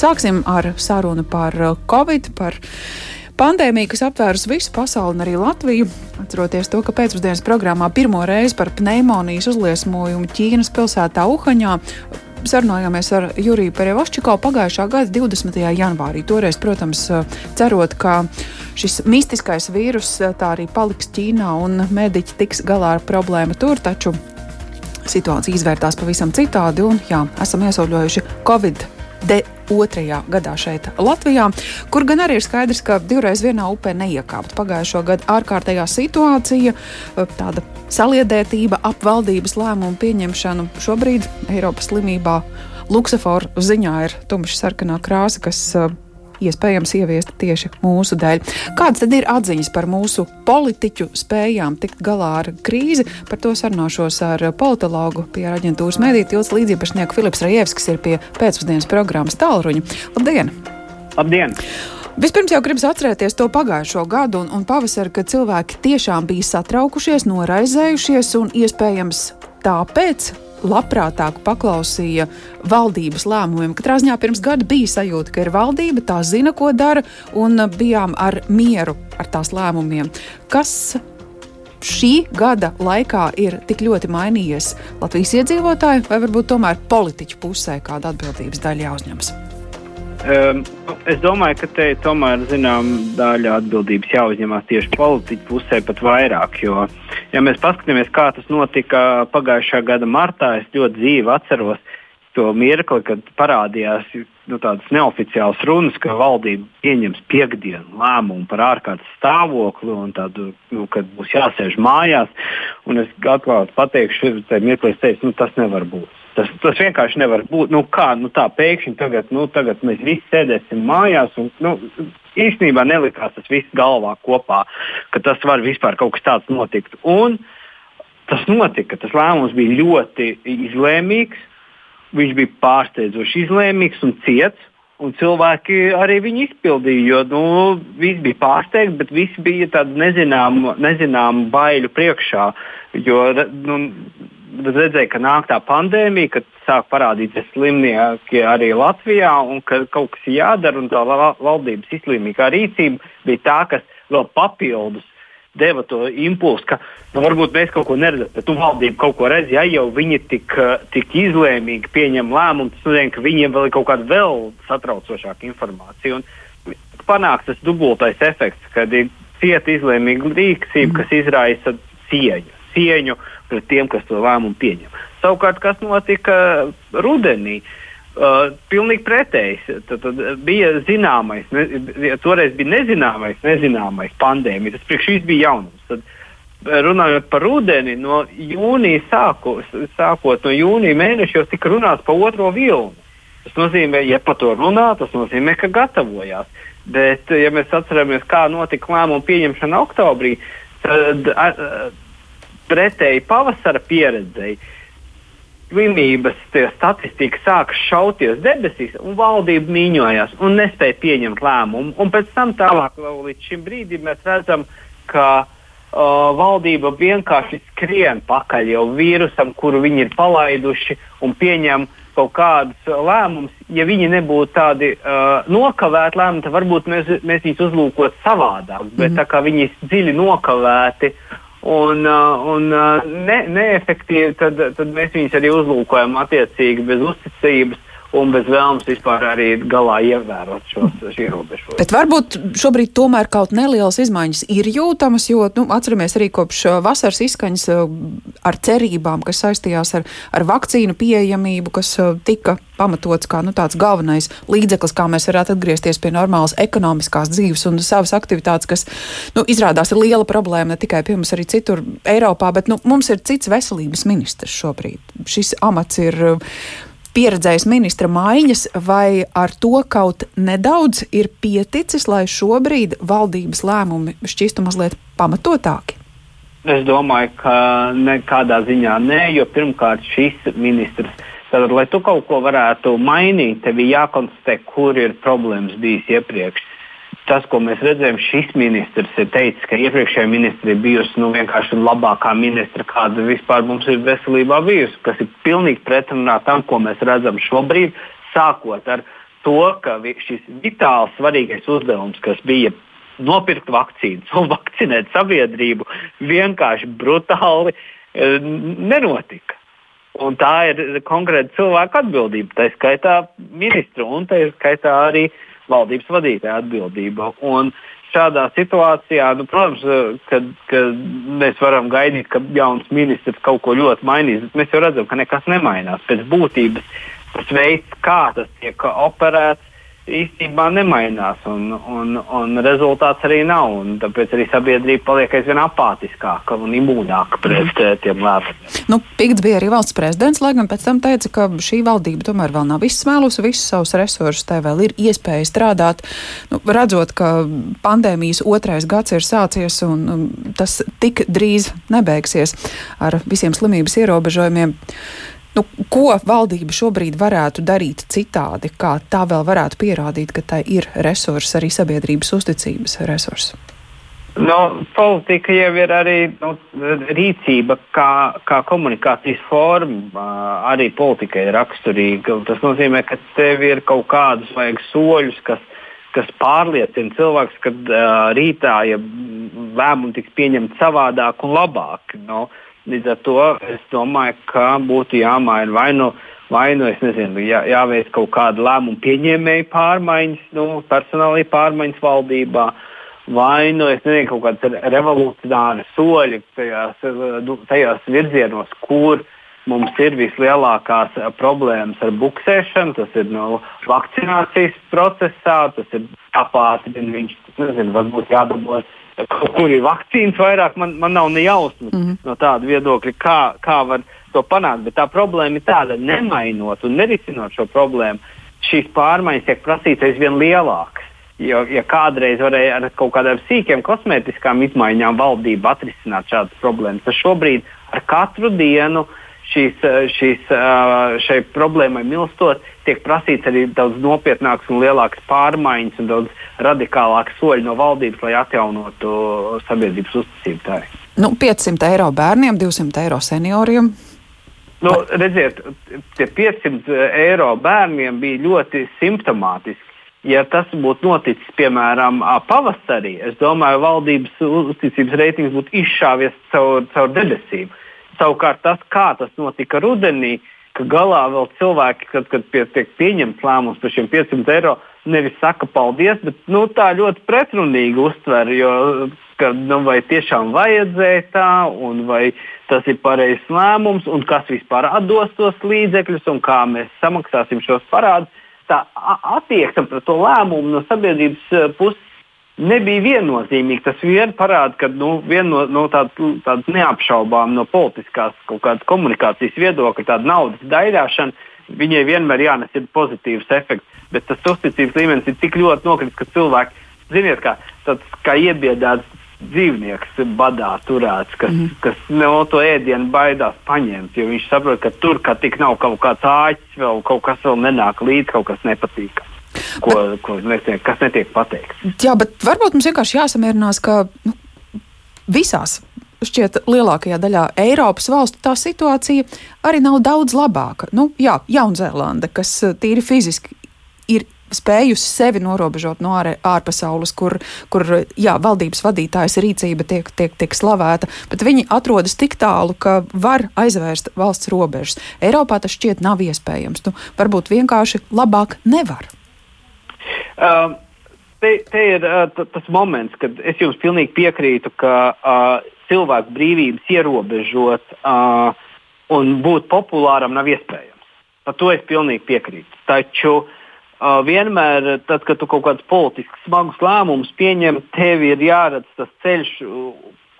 Sāksim ar sarunu par Covid, par Pandēmija, kas aptvērs visu pasauli un arī Latviju, atceroties to, ka pēcpusdienas programmā pirmo reizi par pneimonijas uzliesmojumu Ķīnas pilsētā Uhaņā sarunājāmies ar Juriju Perevoščiko pagājušā gada 20. janvārī. Toreiz, protams, cerot, ka šis mistiskais vīrus tā arī paliks Ķīnā un mediķi tiks galā ar problēmu tur, taču situācija izvērtās pavisam citādi un jā, esam iesauļojuši Covid otrajā gadā šeit, Latvijā, kur gan arī ir skaidrs, ka divreiz vienā upē neiekāpt. Pagājušo gadu ārkārtējā situācija, tāda saliedētība ap valdības lēmumu pieņemšanu šobrīd Eiropas slimībā Luksaforu ziņā ir tumša sarkanā krāsa, kas iespējams ieviest tieši mūsu dēļ. Kādas tad ir atziņas par mūsu politiķu spējām tikt galā ar krīzi? Par to sarunāšos ar politologu pie aģentūras mediju tilts līdziepašnieku Filips Rajevs, kas ir pie pēcpusdienas programmas tālruņa. Labdien! Labdien! Vispirms jau gribas atcerēties to pagājušo gadu un, un pavasari, kad cilvēki tiešām bija satraukušies, noraizējušies un iespējams tāpēc labprātāk paklausīja valdības lēmumiem. Katrā ziņā pirms gada bija sajūta, ka ir valdība, tā zina, ko dara, un bijām ar mieru ar tās lēmumiem. Kas šī gada laikā ir tik ļoti mainījies Latvijas iedzīvotāju, vai varbūt tomēr politiķu pusē kāda atbildības daļa jāuzņemas? Um, es domāju, ka te tomēr zinām daļa atbildības jāuzņemās tieši politiķu pusē pat vairāk. Jo, ja mēs paskatāmies, kā tas notika pagājušā gada martā, es ļoti dzīvi atceros to mirkli, kad parādījās nu, tādas neoficiālas runas, ka valdība pieņems piekdienu lēmumu par ārkārtas stāvokli un tādu, nu, kad būs jāsēž mājās. Un es atklāti pateikšu, ka mirklī es teicu, nu, tas nevar būt. Tas, tas vienkārši nevar būt. Nu, kā nu, tā pēkšņi tagad, nu, tagad mēs visi sēdēsim mājās. Un, nu, īstenībā nelikās tas viss galvā kopā, ka tas var vispār kaut kas tāds notikt. Un tas notika. Tas lēmums bija ļoti izlēmīgs. Viņš bija pārsteidzoši izlēmīgs un ciets. Un cilvēki arī viņu izpildīja, jo nu, visi bija pārsteigti, bet visi bija tādi nezināmi nezinām baiļu priekšā. Jo nu, redzēja, ka nāk tā pandēmija, kad sāk parādīties slimnieki arī Latvijā un ka kaut kas jādara. Tā valdības izlīmīgā rīcība bija tā, kas vēl papildus deva to impulsu, ka nu, varbūt mēs kaut ko neredzam, bet tu valdība kaut ko redz, ja jau viņi tik, tik izlēmīgi pieņem lēmumu, tas nozīmē, ka viņiem vēl ir kaut kāda vēl satraucošāka informācija. Un panāks tas dubultais efekts, kad ir cieta izlēmīga rīcība, kas izraisa cieņu. Cieņu pret tiem, kas to lēmumu pieņem. Savukārt, kas notika rudenī? Uh, pilnīgi pretējs. Tad, tad bija zināmais, ne, toreiz bija nezināmais, nezināmais pandēmija. Tas priekš šīs bija jaunums. Tad, runājot par rudeni, no jūnija sākos, sākot no jūnija mēneša jau tika runāts par otro vilni. Tas nozīmē, ja par to runā, tas nozīmē, ka gatavojās. Bet, ja mēs atceramies, kā notika lēmumu pieņemšana oktobrī, tad pretēji pavasara pieredzei, slimības statistika sāka šauties debesīs, un valdība mīņojās un nespēja pieņemt lēmumu. Un pēc tam tālāk, līdz šim brīdim, mēs redzam, ka uh, valdība vienkārši skrien pakaļ jau vīrusam, kuru viņi ir palaiduši, un pieņem kaut kādus lēmumus. Ja viņi nebūtu tādi uh, nokavēti lēmumi, tad varbūt mēs, mēs viņus uzlūkotu savādāk. Mm. Bet tā kā viņi ir dziļi nokavēti uh, un uh, ne, neefektīvi, tad, tad mēs viņus arī uzlūkojam attiecīgi bez uzticības un bez vēlmes vispār arī galā ievērot šos ierobežojumus. Bet varbūt šobrīd tomēr kaut nelielas izmaiņas ir jūtamas, jo nu, atceramies arī kopš vasaras izskaņas ar cerībām, kas saistījās ar, ar vakcīnu pieejamību, kas tika pamatots kā nu, tāds galvenais līdzeklis, kā mēs varētu atgriezties pie normālas ekonomiskās dzīves un savas aktivitātes, kas nu, izrādās ir liela problēma ne tikai pie mums, arī citur Eiropā, bet nu, mums ir cits veselības ministrs šobrīd. Šis amats ir pieredzējis ministra maiņas, vai ar to kaut nedaudz ir pieticis, lai šobrīd valdības lēmumi šķistu mazliet pamatotāki? Es domāju, ka nekādā ziņā nē, jo pirmkārt šis ministrs, tad, lai tu kaut ko varētu mainīt, tev ir jākonstatē, kur ir problēmas bijis iepriekš tas, ko mēs redzējām, šis ministrs ir teicis, ka iepriekšējā ministra ir bijusi nu, vienkārši labākā ministra, kāda vispār mums ir veselībā bijusi, kas ir pilnīgi pretrunā tam, ko mēs redzam šobrīd, sākot ar to, ka šis vitāli svarīgais uzdevums, kas bija nopirkt vakcīnas un vakcinēt sabiedrību, vienkārši brutāli e, nenotika. Un tā ir konkrēta cilvēka atbildība, tā skaitā ministra un tā skaitā arī valdības vadītāja atbildība. Un šādā situācijā, nu, protams, kad, kad mēs varam gaidīt, ka jauns ministrs kaut ko ļoti mainīs, bet mēs jau redzam, ka nekas nemainās. Pēc būtības tas veids, kā tas tiek operēts, īstenībā nemainās, un, un, un rezultāts arī nav. Tāpēc arī sabiedrība paliek aizvien apātiskāka un imūnāka pret mm. tiem lēmumiem. Nu, Pikts bija arī valsts prezidents, lai gan pēc tam teica, ka šī valdība tomēr vēl nav izsmēlusi visus savus resursus, tai vēl ir iespēja strādāt. Nu, redzot, ka pandēmijas otrais gads ir sācies un um, tas tik drīz nebeigsies ar visiem slimības ierobežojumiem. Nu, ko valdība šobrīd varētu darīt citādi, kā tā vēl varētu pierādīt, ka tai ir resursi, arī sabiedrības uzticības resursi? No, nu, politika jau ir arī nu, rīcība, kā, kā komunikācijas forma. Arī politika ir raksturīga. Tas nozīmē, ka tev ir kaut kādus soļus, kas, kas pārliecina cilvēkus, ka uh, rītā ja lēmumi tiks pieņemti savādāk un labāk. Nu, Līdz ar to es domāju, ka būtu jāmaina vai nu, vai nu nezinu, jā, jāveic kaut kāda lēmuma pieņēmēja pārmaiņas, nu, personālajā pārmaiņas valdībā, vai nu nezinu, kaut kādas revolucionāras soļi tajās, nu, tajās virzienos, kur mums ir vislielākās problēmas ar buksēšanu. Tas ir no nu, vakcinācijas procesā, tas ir jāpātrina viņš, nezinu, varbūt jādabūs kur ir vakcīnas vairāk, man, man nav ne jausmas mm -hmm. no tāda viedokļa, kā, kā var to panākt. Bet tā problēma ir tāda, nemainot un nerisinot šo problēmu, šīs pārmaiņas tiek prasītas aizvien lielākas. Jo, ja kādreiz varēja ar kaut kādām sīkiem kosmētiskām izmaiņām valdība atrisināt šādas problēmas, tad šobrīd ar katru dienu uh, šīs, eh, šīs, eh, šai problēmai milstot, tiek prasīts arī daudz nopietnāks un lielāks pārmaiņas un daudz radikālāks soļi no valdības, lai atjaunotu sabiedrības uzticību. Tā. Nu, 500 eiro bērniem, 200 eiro senioriem. Nu, redziet, tie 500 eiro bērniem bija ļoti simptomātiski. Ja tas būtu noticis, piemēram, pavasarī, es domāju, valdības uzticības reitings būtu izšāvies caur, caur debesīm. Savukārt tas, kā tas notika rudenī, ka galā vēl cilvēki, kad, kad pie, tiek pieņemts lēmums par šiem 500 eiro, nevis saka paldies, bet nu, tā ļoti pretrunīgi uztver, jo ka, nu, vai tiešām vajadzēja tā, un vai tas ir pareizs lēmums, un kas vispār atdos tos līdzekļus, un kā mēs samaksāsim šos parādus. Tā attieksme pret to lēmumu no sabiedrības eh, puses nebija viennozīmīgi. Tas vien parāda, ka nu, vien no, no tādas tād neapšaubām no politiskās komunikācijas viedokļa, tāda naudas daļāšana, viņai vienmēr jānes ir pozitīvs efekts. Bet tas uzticības līmenis ir tik ļoti nokritis, ka cilvēki, ziniet, kā, tāds, kā iebiedēts dzīvnieks badā turēts, kas, mm. kas no to ēdienu baidās paņemt, jo viņš saprot, ka tur kā tik nav kaut kāds āķis, vēl kaut kas vēl nenāk līdzi, kaut kas nepatīkams ko, ko netiek, kas netiek pateikts. Jā, bet varbūt mums vienkārši jāsamierinās, ka nu, visās šķiet, lielākajā daļā Eiropas valstu tā situācija arī nav daudz labāka. Nu, jā, Jaunzēlanda, kas eh, tīri fiziski ir spējusi sevi norobežot no ārpasaules, kur, kur jā, valdības vadītājas rīcība tiek, tiek, tiek slavēta, bet viņi atrodas tik tālu, ka var aizvērst valsts robežas. Eiropā tas šķiet nav iespējams. Nu, varbūt vienkārši labāk nevar. Uh, te, te ir uh, tas moments, kad es jums pilnīgi piekrītu, ka uh, cilvēku brīvības ierobežot uh, un būt populāram nav iespējams. Par to es pilnīgi piekrītu. Taču uh, vienmēr, tad, kad tu kaut kādus politiskus smagus lēmumus pieņem, tev ir jāredz tas ceļš,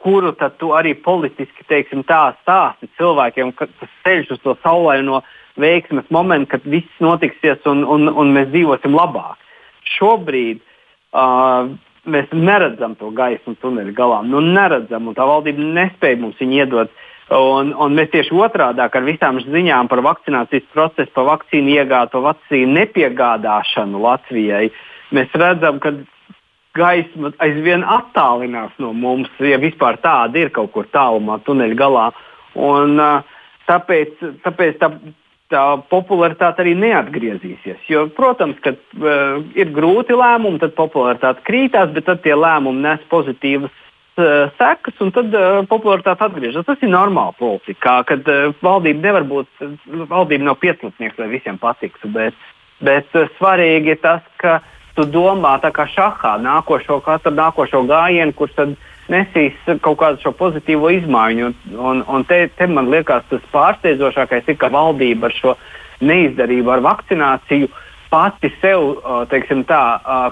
kuru tu arī politiski teiksim, tā stāsti cilvēkiem, ka tas ceļš uz to saulaino veiksmes momentu, kad viss notiksies un, un, un mēs dzīvosim labāk šobrīd uh, mēs neredzam to gaismu tuneļa galā. Nu, neredzam, un tā valdība nespēja mums viņu iedot. Un, un mēs tieši otrādi ar visām ziņām par vakcinācijas procesu, par vakcīnu iegādu, par vakcīnu nepiegādāšanu Latvijai, mēs redzam, ka gaisma aizvien attālinās no mums, ja vispār tāda ir kaut kur tālumā, tuneļa galā. Un, uh, tāpēc tāpēc tā, tā popularitāte arī neatgriezīsies. Jo, protams, kad uh, ir grūti lēmumi, tad popularitāte krītās, bet tad tie lēmumi nes pozitīvas uh, sekas, un tad uh, popularitāte atgriežas. Tas ir normāli politikā, kad uh, valdība nevar būt, valdība nav pieslapnieks, lai visiem patiktu. Bet, bet uh, svarīgi ir tas, ka tu domā tā kā šahā nākošo, katru nākošo gājienu, kurš tad nesīs kaut kādu šo pozitīvo izmaiņu. Un, un te, te man liekas, tas pārsteidzošākais ir, ka valdība ar šo neizdarību, ar vakcināciju pati sev teiksim, tā,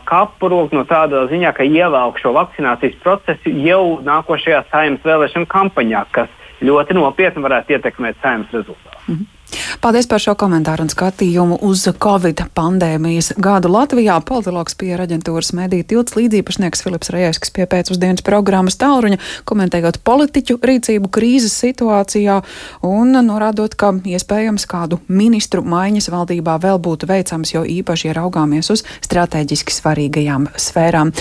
kapu roku no tādā ziņā, ka ievelk šo vakcinācijas procesu jau nākošajā saimnes vēlēšanu kampaņā, kas ļoti nopietni varētu ietekmēt saimnes rezultātus. Mm -hmm. Paldies par šo komentāru un skatījumu uz Covid pandēmijas gadu Latvijā. Politologs pie aģentūras mediju tilts līdzīpašnieks Filips Rejēskis pie pēcpusdienas programmas Tauruņa, komentējot politiķu rīcību krīzes situācijā un norādot, ka iespējams kādu ministru maiņas valdībā vēl būtu veicams, jo īpaši ieraugāmies uz strateģiski svarīgajām sfērām.